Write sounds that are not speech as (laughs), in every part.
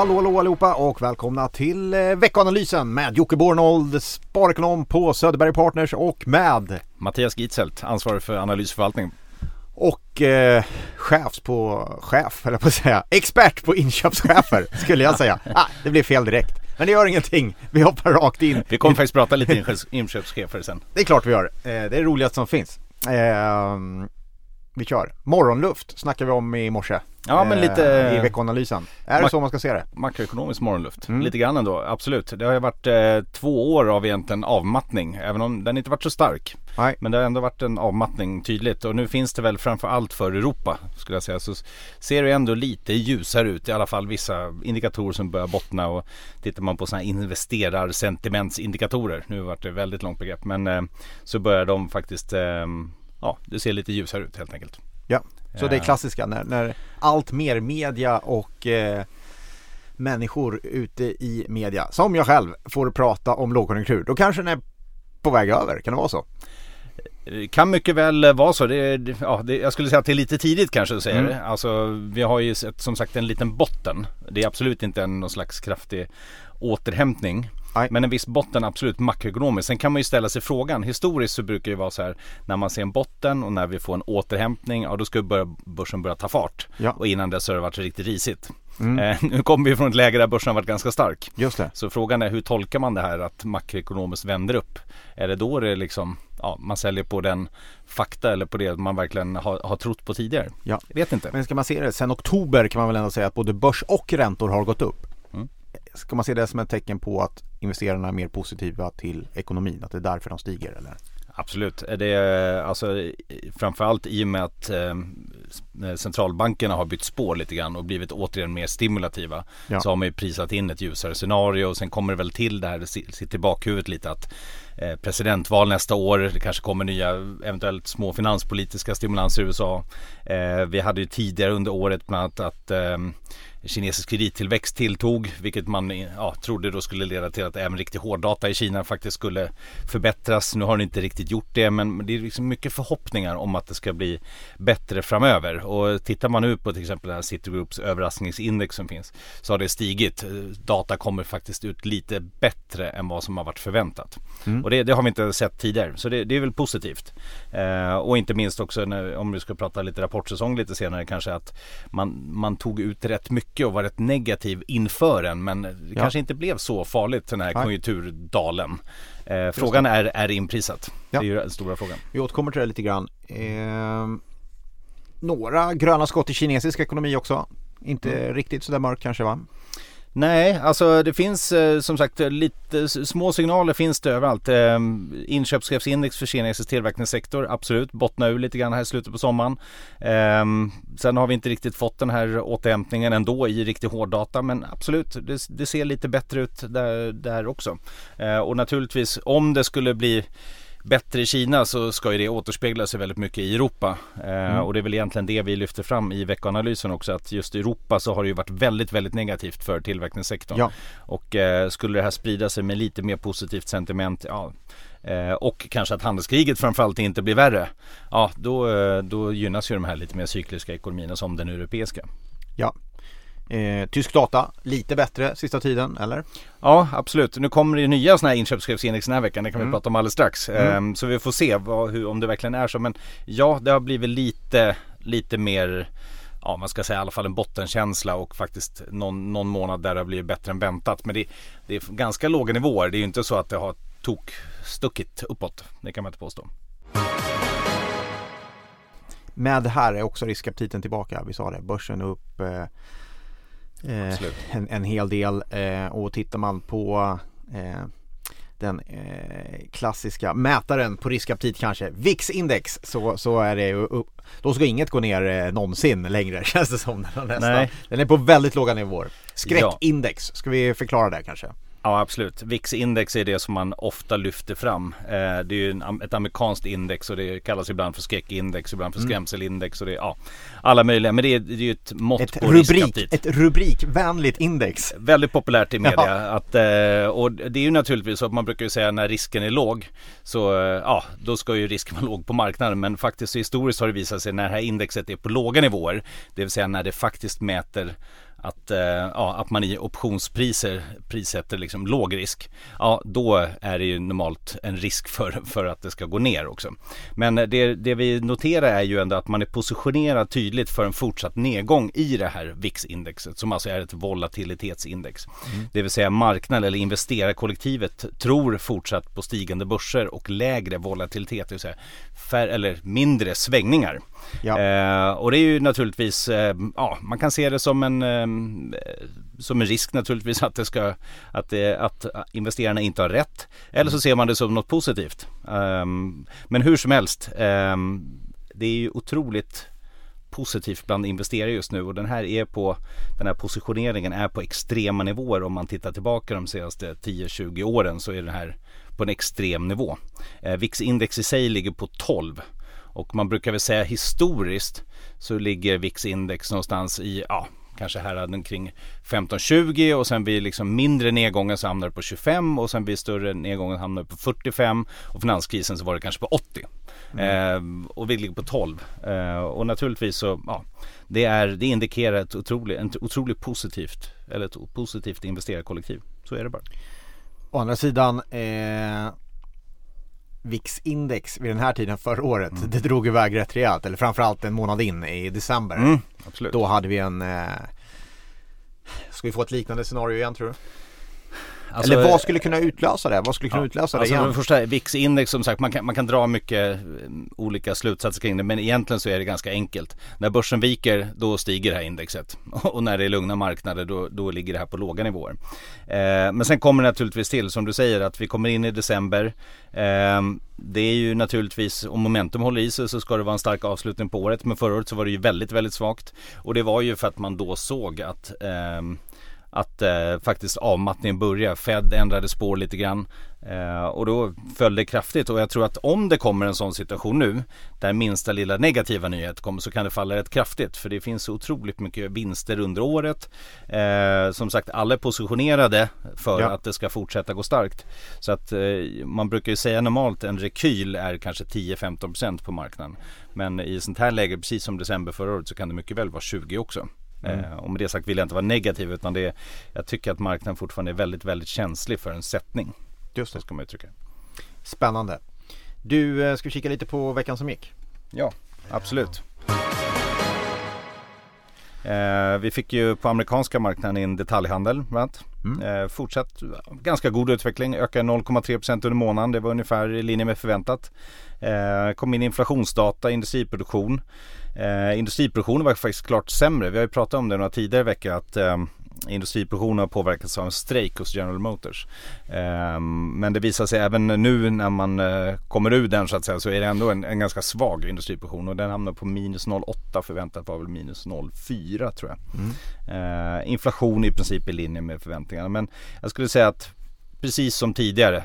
Hallå hallå allihopa och välkomna till eh, veckoanalysen med Jocke Bornold, sparekonom på Söderberg Partners och med Mattias Gitzelt, ansvarig för analysförvaltning. och eh, chefs på, chef eller på att säga, expert på inköpschefer (laughs) skulle jag säga. Ah, det blev fel direkt. Men det gör ingenting, vi hoppar rakt in. Vi kommer faktiskt prata lite inköps- inköpschefer sen. Det är klart vi gör. Eh, det är det roligaste som finns. Eh, vi kör. Morgonluft snackar vi om i morse. Ja, men eh, lite- I veckoanalysen. Är det så man ska se det? Makroekonomisk morgonluft, Mm. lite grann ändå, absolut. Det har ju varit eh, två år av egentligen avmattning, även om den inte varit så stark. Nej. Men det har ändå varit en avmattning tydligt och nu finns det väl framför allt för Europa skulle jag säga. Så ser det ändå lite ljusare ut, i alla fall vissa indikatorer som börjar bottna och tittar man på sådana här investerarsentimentsindikatorer, nu vart det väldigt långt begrepp, men eh, så börjar de faktiskt, eh, ja det ser lite ljusare ut helt enkelt. Ja, så det är Ja. klassiska när, när allt mer media och eh, människor ute i media, som jag själv, får prata om lågkonjunktur. Då kanske den är på väg över, kan det vara så? Det kan mycket väl eh, vara så. Det, det- ja, det, jag skulle säga att det är lite tidigt kanske att säga Mm. det. Alltså, vi har ju sett, som sagt en liten botten. Det är absolut inte en, någon slags kraftig återhämtning. Nej. Men en viss botten absolut makroekonomiskt. Sen kan man ju ställa sig frågan. Historiskt så brukar det vara så här. När man ser en botten och när vi får en återhämtning. Ja då ska börja, börsen börja ta fart. Ja. Och innan dess har det varit riktigt risigt. Mm. Eh, nu kommer vi från ett läge där börsen varit ganska stark. Just det. Så frågan är hur tolkar man det här att makroekonomiskt vänder upp? Är det då det liksom, ja, man säljer på den fakta eller på det man verkligen har, har trott på tidigare? Ja. Jag vet inte. Men ska man se det, sen oktober kan man väl ändå säga att både börs och räntor har gått upp. Mm. Ska man se det som ett tecken på att investerarna är mer positiva till ekonomin? Att det är därför de stiger eller? Absolut. Det är alltså framförallt i och med att eh, centralbankerna har bytt spår lite grann och blivit återigen mer stimulativa. Ja. Så har man ju prisat in ett ljusare scenario och sen kommer det väl till det här, det si- sitter i bakhuvudet lite att eh, presidentval nästa år, det kanske kommer nya eventuellt små finanspolitiska stimulanser i USA. Eh, vi hade ju tidigare under året bland annat att eh, kinesisk kredittillväxt tilltog vilket man ja, trodde då skulle leda till att även riktig hårddata i Kina faktiskt skulle förbättras. Nu har den inte riktigt gjort det men det är liksom mycket förhoppningar om att det ska bli bättre framöver. Och tittar man nu på till exempel det här Citigroups överraskningsindex som finns så har det stigit. Eh, Data kommer faktiskt ut lite bättre än vad som har varit förväntat. Mm. Och det, det har vi inte sett tidigare så det, det är väl positivt. Eh, och inte minst också när, om vi ska prata lite rapportsäsong lite senare kanske att man, man tog ut rätt mycket och var rätt negativ inför den men det Ja. kanske inte blev så farligt den här Nej. konjuturdalen. Eh, frågan är, är inprisat? Ja. Det är ju den stora frågan. Vi återkommer till det lite grann. Ehm, några gröna skott i kinesisk ekonomi också. Inte Mm. riktigt sådär mörkt kanske va? Nej, alltså det finns eh, som sagt lite små signaler finns det överallt. Ehm, inköpschefsindex för kinesisk tillverkningssektor, absolut, bottnar ur lite grann här i slutet på sommaren. Ehm, sen har vi inte riktigt fått den här återhämtningen ändå i riktig hårddata, men absolut, det, det ser lite bättre ut där, där också. Eh, och naturligtvis om det skulle bli bättre i Kina så ska ju det återspegla sig väldigt mycket i Europa. Eh, Och det är väl egentligen det vi lyfter fram i veckoanalysen också att just i Europa så har det ju varit väldigt, väldigt negativt för tillverkningssektorn. Ja. Och eh, skulle det här sprida sig med lite mer positivt sentiment ja, eh, och kanske att handelskriget framförallt inte blir värre. Ja, då, då gynnas ju de här lite mer cykliska ekonomierna som den europeiska. Ja. Eh, tysk data, lite bättre sista tiden eller? Ja, absolut. Nu kommer det nya sådana här inköpschefsindex den här veckan. Det kan vi Mm. prata om alldeles strax. Mm. Ehm, så vi får se vad, hur, om det verkligen är så. Men ja, det har blivit lite, lite mer Ja man ska säga i alla fall en bottenkänsla och faktiskt någon, någon månad där det har blivit bättre än väntat. Men det, det är ganska låga nivåer. Det är ju inte så att det har tok stuckit uppåt. Det kan man inte påstå. Med här är också riskaptiten tillbaka. Vi sa det, börsen upp eh, eh, en, en hel del eh, och tittar man på eh, den eh, klassiska mätaren på riskaptit kanske, VIX-index, så, så är det ju upp, då ska inget gå ner eh, någonsin längre (laughs) känns det som. Den, nästan. Nej. den är på väldigt låga nivåer. Skräckindex, ska vi förklara det kanske? Ja absolut. VIX-index är det som man ofta lyfter fram. Eh, det är ju en, ett amerikanskt index och det kallas ibland för skräckindex, ibland för Mm. skrämselindex och det är ja, alla möjliga. Men det är, det är ju ett mått Ett, på rubrik, riskaptit. ett rubrikvänligt index. Väldigt populärt i media. Ja. Att, eh, och det är ju naturligtvis så att man brukar ju säga när risken är låg så eh, ja, då ska ju risken vara låg på marknaden. Men faktiskt historiskt har det visat sig när det här indexet är på låga nivåer, det vill säga när det faktiskt mäter att, eh, ja, att man i optionspriser prissätter liksom låg risk. Ja, då är det ju normalt en risk för, för att det ska gå ner också. Men det, det vi noterar är ju ändå att man är positionerad tydligt för en fortsatt nedgång i det här VIX-indexet som alltså är ett volatilitetsindex. Mm. Det vill säga marknaden eller investerarkollektivet tror fortsatt på stigande börser och lägre volatilitet, det vill säga färre eller mindre svängningar. Ja. Eh, och det är ju naturligtvis, eh, ja man kan se det som en, eh, som en risk naturligtvis att det ska, att, det, att investerarna inte har rätt. Eller så ser man det som något positivt. Ehm, men hur som helst, ehm, det är ju otroligt positivt bland investerare just nu och den här är på den här positioneringen är på extrema nivåer om man tittar tillbaka de senaste 10-20 åren så är den här på en extrem nivå. Eh, VIX-index i sig ligger på 12 och man brukar väl säga historiskt så ligger VIX-index någonstans i, ja, kanske häraden kring 15-20 och sen vid liksom mindre nedgången så hamnar det på 25 och sen vid större nedgången hamnar det på 45 och finanskrisen så var det kanske på 80. Mm. Eh, och vi ligger på 12. Eh, och naturligtvis så, ja, det, är, det indikerar ett otroligt, otroligt positivt, eller ett positivt investerarkollektiv. Så är det bara. Å andra sidan eh VIX-index vid den här tiden förra året, mm. det drog iväg rätt rejält. Eller framförallt en månad in i december. Mm. Då hade vi en eh, Ska vi få ett liknande scenario igen tror du? Alltså, Eller vad skulle kunna utlösa det? Vad skulle kunna ja, utlösa det alltså igen? Den första VIX-index som sagt, man kan, man kan dra mycket eh, olika slutsatser kring det men egentligen så är det ganska enkelt. När börsen viker då stiger det här indexet (laughs) och när det är lugna marknader då, då ligger det här på låga nivåer. Eh, men sen kommer det naturligtvis till som du säger att vi kommer in i december. Eh, det är ju naturligtvis, om momentum håller i sig så ska det vara en stark avslutning på året men förra året så var det ju väldigt, väldigt svagt. Och det var ju för att man då såg att eh, att eh, faktiskt avmattningen börjar. Fed ändrade spår lite grann eh, och då föll det kraftigt och jag tror att om det kommer en sån situation nu där minsta lilla negativa nyhet kommer så kan det falla rätt kraftigt för det finns otroligt mycket vinster under året. Eh, som sagt alla är positionerade för ja. att det ska fortsätta gå starkt. Så att eh, man brukar ju säga normalt en rekyl är kanske 10-15% på marknaden. Men i sånt här läge, precis som december förra året så kan det mycket väl vara 20 också. Mm. Eh, och med det sagt vill jag inte vara negativ utan det, jag tycker att marknaden fortfarande är väldigt, väldigt känslig för en sättning. Just det. ska man uttrycka. Spännande. Du, eh, ska vi kika lite på veckan som gick? Ja, absolut. Eh, vi fick ju på amerikanska marknaden in detaljhandel mm. eh, Fortsatt ganska god utveckling, ökade 0,3% under månaden. Det var ungefär i linje med förväntat. Eh, kom in inflationsdata, industriproduktion. Eh, industriproduktionen var faktiskt klart sämre. Vi har ju pratat om det några tidigare veckor att eh, industriproduktionen har påverkats av en strejk hos General Motors. Eh, men det visar sig även nu när man eh, kommer ur den så att säga så är det ändå en, en ganska svag industriproduktion och den hamnar på minus 0,8 förväntat var väl minus 0,4 tror jag. Mm. Eh, inflation i princip i linje med förväntningarna men jag skulle säga att precis som tidigare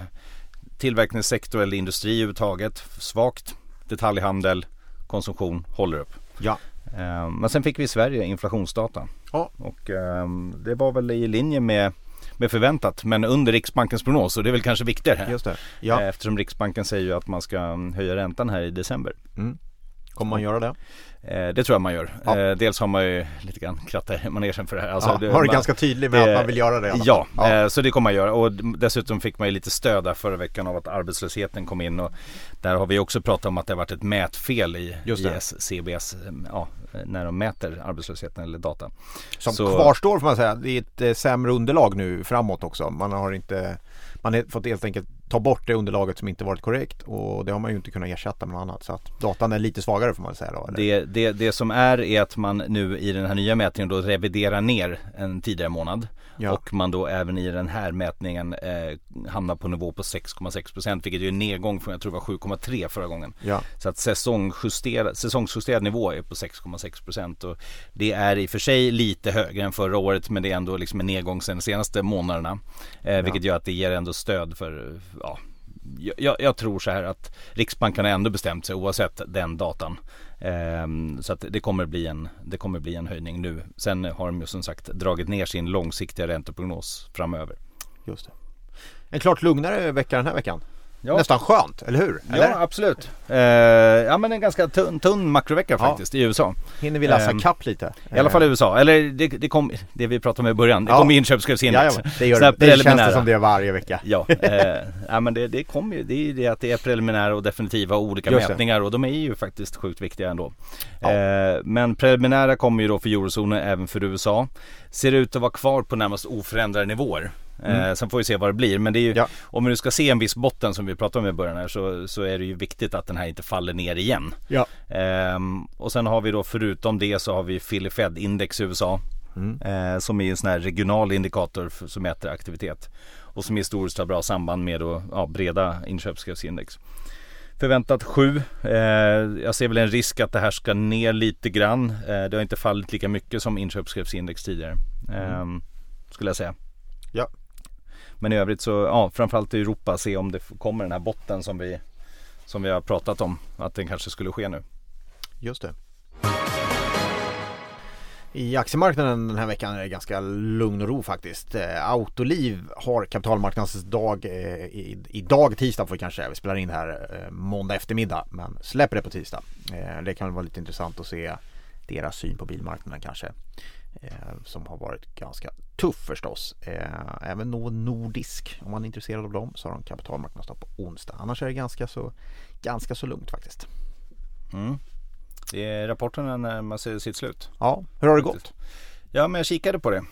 tillverkningssektor eller industri överhuvudtaget svagt detaljhandel konsumtion håller upp. Ja. Ehm, men sen fick vi i Sverige inflationsdata. Ja. Och ehm, det var väl i linje med med förväntat men under Riksbankens prognos och det är väl kanske viktigare. Just det. Ja. Eftersom Riksbanken säger ju att man ska höja räntan här i december. Mm. Kommer man göra det? Eh, det tror jag man gör. Ja. Eh, dels har man ju lite grann krattat manegen för det här. Alltså, ja, det, var det ganska tydlig med att man vill göra det? Ja, ja. Eh, så det kommer man göra och dessutom fick man ju lite stöd där förra veckan av att arbetslösheten kom in och där har vi också pratat om att det har varit ett mätfel i, i CBS ja, när de mäter arbetslösheten eller data. Som så... kvarstår får man säga. Det är ett sämre underlag nu framåt också. Man har inte man har fått helt enkelt ta bort det underlaget som inte varit korrekt och det har man ju inte kunnat ersätta med något annat. Så att datan är lite svagare får man säga då. Det, det, det som är är att man nu i den här nya mätningen då reviderar ner en tidigare månad. Ja. Och man då även i den här mätningen eh, hamnar på nivå på 6,6% vilket är en nedgång från jag tror det var 7,3 förra gången. Ja. Så att säsongsjusterad, säsongsjusterad nivå är på 6,6% och det är i och för sig lite högre än förra året men det är ändå liksom en nedgång sen de senaste månaderna. Eh, vilket ja. gör att det ger ändå stöd för ja, jag, jag, tror så här att Riksbanken har ändå bestämt sig oavsett den datan. Ehm, så att det kommer, bli en, det kommer bli en höjning nu. Sen har de ju som sagt dragit ner sin långsiktiga ränteprognos framöver. Just det. En klart lugnare vecka den här veckan. Ja. nästan skönt, eller hur? Eller? Ja absolut. Eh, ja men en ganska tunn, tunn makrovecka faktiskt i USA. Hinner vi läsa Ehm, kapp lite? I alla fall i USA, eller det, det kom, det vi pratade om i början, det Ja. kom inköpschefsindex. Det gör här det. Känns det som det är varje vecka. Ja, (laughs) eh, ja men det, det kommer ju, det är ju det att det är preliminära och definitiva och olika Just mätningar och de är ju faktiskt sjukt viktiga ändå. Ja. Eh, men preliminära kommer ju då för eurozonen även för USA. Ser ut att vara kvar på närmast oförändrade nivåer. Eh, sen får vi se vad det blir men det är ju, Mm. Ja. om nu ska se en viss botten som vi pratade om i början här så, så är det ju viktigt att den här inte faller ner igen. Ja. Ehm, och sen har vi då förutom det så har vi Philly Fed index i USA. Mm. Eh, som är en sån här regional indikator för, som mäter aktivitet. Och som historiskt har bra samband med då, ja, breda inköpschefsindex. Förväntat 7. Eh, jag ser väl en risk att det här ska ner lite grann. Eh, det har inte fallit lika mycket som inköpschefsindex tidigare. Eh, skulle jag säga. Men i övrigt så, ja framförallt i Europa se om det kommer den här botten som vi, som vi har pratat om. Att den kanske skulle ske nu. Just det. I aktiemarknaden den här veckan är det ganska lugn och ro faktiskt. Eh, Autoliv har kapitalmarknadsdag eh, idag tisdag får vi kanske säga. Vi spelar in det här eh, måndag eftermiddag men släpper det på tisdag. Det kan väl vara lite intressant att se deras syn på bilmarknaden kanske. Eh, som har varit ganska tuff förstås. Eh, även Novo Nordisk om man är intresserad av dem så har de kapitalmarknadsdag på onsdag. Annars är det ganska så, ganska så lugnt faktiskt. Mm. Det är rapporterna närmar sig sitt slut. Ja, hur har det gått? Ja, men jag kikade på det.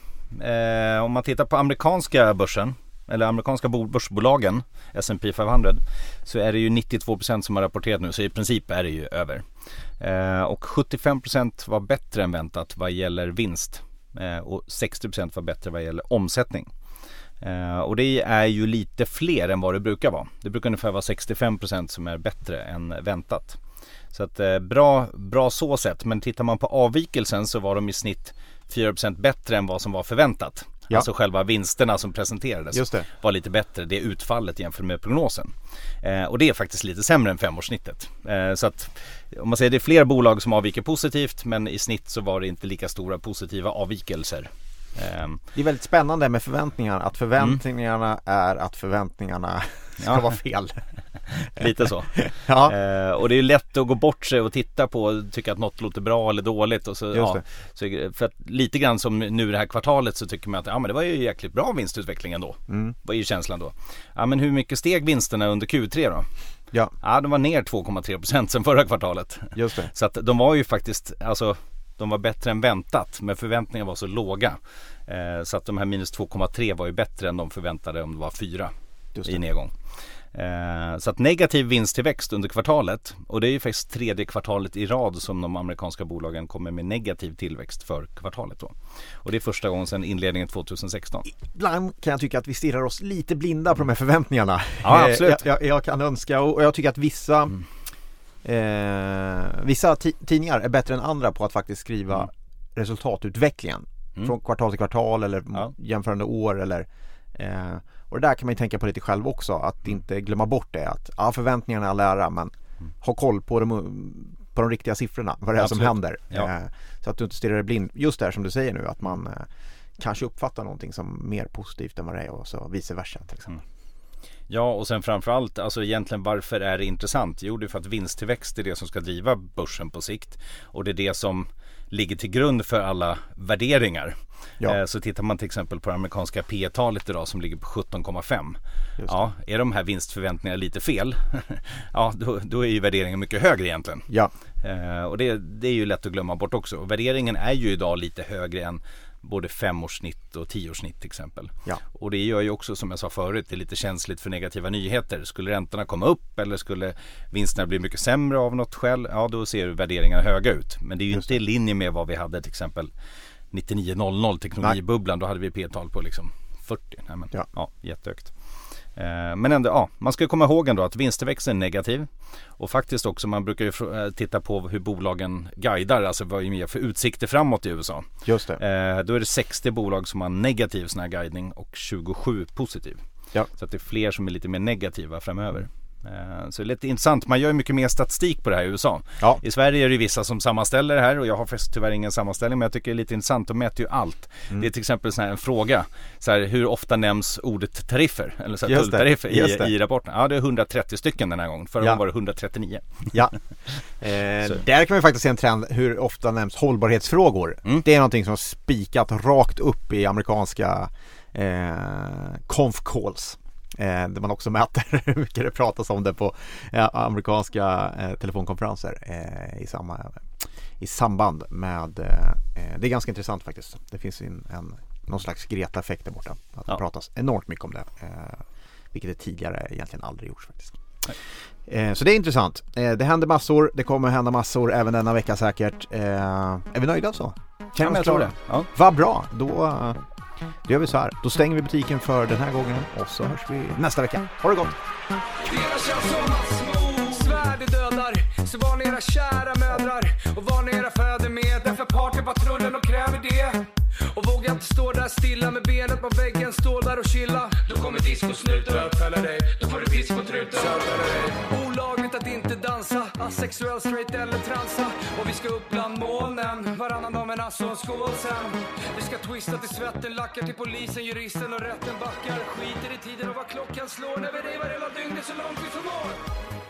Eh, om man tittar på amerikanska börsen eller amerikanska börsbolagen S&P 500 så är det ju 92% som har rapporterat nu så i princip är det ju över. Eh, och 75% var bättre än väntat vad gäller vinst eh, och 60% var bättre vad gäller omsättning. Eh, och det är ju lite fler än vad det brukar vara. Det brukar ungefär vara 65% som är bättre än väntat. Så att eh, bra, bra så sett. Men tittar man på avvikelsen så var de i snitt 4% bättre än vad som var förväntat. Ja. Alltså själva vinsterna som presenterades var lite bättre. Det utfallet jämfört med prognosen. Eh, och det är faktiskt lite sämre än femårssnittet. Eh, så att om man säger det är fler bolag som avviker positivt men i snitt så var det inte lika stora positiva avvikelser. Eh, Det är väldigt spännande med förväntningar. Att förväntningarna är att förväntningarna ska Ja. vara fel. (laughs) lite så. (laughs) Ja, Eh, och det är lätt att gå bort sig och titta på och tycka att något låter bra eller dåligt. Och så, ja, så, för att lite grann som nu det här kvartalet så tycker man att ja, men det var ju jäkligt bra vinstutveckling ändå. Mm. Vad är ju känslan då? Ja men hur mycket steg vinsterna under Q3 då? ja, Ja de var ner 2,3% sen förra kvartalet. just det. Så att de var ju faktiskt, alltså de var bättre än väntat men förväntningarna var så låga. Eh, så att de här minus 2,3 var ju bättre än de förväntade om det var 4 Just i nedgång. Eh, så att negativ vinsttillväxt under kvartalet och det är ju faktiskt tredje kvartalet i rad som de amerikanska bolagen kommer med negativ tillväxt för kvartalet då. Och det är första gången sedan inledningen 2016. Ibland kan jag tycka att vi stirrar oss lite blinda på de här förväntningarna. Ja, Eh, absolut. Jag, jag, jag kan önska och jag tycker att vissa Mm. eh, Vissa ti- tidningar är bättre än andra på att faktiskt skriva Mm. resultatutvecklingen. Mm. Från kvartal till kvartal eller Ja. jämförande år eller eh, Och det där kan man ju tänka på lite själv också. Att Mm. inte glömma bort det. Att ja, förväntningarna är all ära men ha koll på de, på de riktiga siffrorna. Vad det är som händer. Ja. Eh, så att du inte stirrar dig blind. Just det här som du säger nu att man eh, kanske uppfattar någonting som mer positivt än vad det är och så vice versa till exempel. Ja och sen framförallt, alltså egentligen varför är det intressant? Jo det är för att vinsttillväxt är det som ska driva börsen på sikt. Och det är det som ligger till grund för alla värderingar. Ja. Eh, Så tittar man till exempel på det amerikanska P talet idag som ligger på 17,5. Just det. Ja, är de här vinstförväntningarna lite fel? (laughs) ja, då, då är ju värderingen mycket högre egentligen. Ja, Eh, och det, det är ju lätt att glömma bort också. Värderingen är ju idag lite högre än både femårssnitt och tioårssnitt till exempel. Ja. Och det gör ju också som jag sa förut, det är lite känsligt för negativa nyheter. Skulle räntorna komma upp eller skulle vinsterna bli mycket sämre av något skäl, ja då ser värderingarna höga ut. Men det är ju Just inte i linje med vad vi hade till exempel 9900 teknologibubblan, då hade vi P-tal på liksom 40. Nej, men, Ja. ja. jättehögt. Eh, Men ändå, ja, man ska komma ihåg ändå att vinsttillväxten är negativ. Och faktiskt också, man brukar ju eh, titta på hur bolagen guidar, alltså vad är mer för utsikter framåt i USA. just det. Eh, Då är det 60 bolag som har negativ sån här guidning och 27 positiv. Ja. Så att det är fler som är lite mer negativa framöver. Eh, så det är lite intressant, man gör ju mycket mer statistik på det här i USA. Ja. I Sverige är det vissa som sammanställer det här och jag har tyvärr ingen sammanställning men jag tycker det är lite intressant, de mäter ju allt. Mm. Det är till exempel så här en fråga, så här, hur ofta nämns ordet tariffer? Eller så här, tulltariffer i, i rapporten? Ja det är 130 stycken den här gången, förra Ja. gången var det 139. Ja. (laughs) Eh, där kan vi faktiskt se en trend hur ofta nämns hållbarhetsfrågor. Mm. Det är någonting som har spikat rakt upp i amerikanska eh, conf calls. Eh, där man också mäter (laughs) hur mycket det pratas om det på eh, amerikanska eh, telefonkonferenser eh, i, samma, i samband med Det är ganska intressant faktiskt. Det finns en, en, någon slags Greta-effekt där borta. Att det Ja. pratas enormt mycket om det. Vilket det tidigare egentligen aldrig gjorts faktiskt. Eh, Så det är intressant. Det händer massor, det kommer hända massor även denna vecka säkert. Är vi nöjda så? Känner oss tror klara? det. Ja. Vad bra, då, då gör vi så här. Då stänger vi butiken för den här gången och så hörs vi nästa vecka. Ha det gott! Svärd det dödar Så var ni era kära mödrar Och var ni era fäder med Därför partypatrullen och kräver det Och våga inte stå där stilla med benet på väggen Stå där och chilla Då kommer discosnuten Bötfälla dig Asexuell, straight eller transa. Och vi ska upp bland molnen Varannan dag men alltså en skål sen. Vi ska twista till svetten Lackar till polisen, juristen och rätten backar. Skiter i tiden och vad klockan slår När vi revar hela dygnet så långt vi förmår.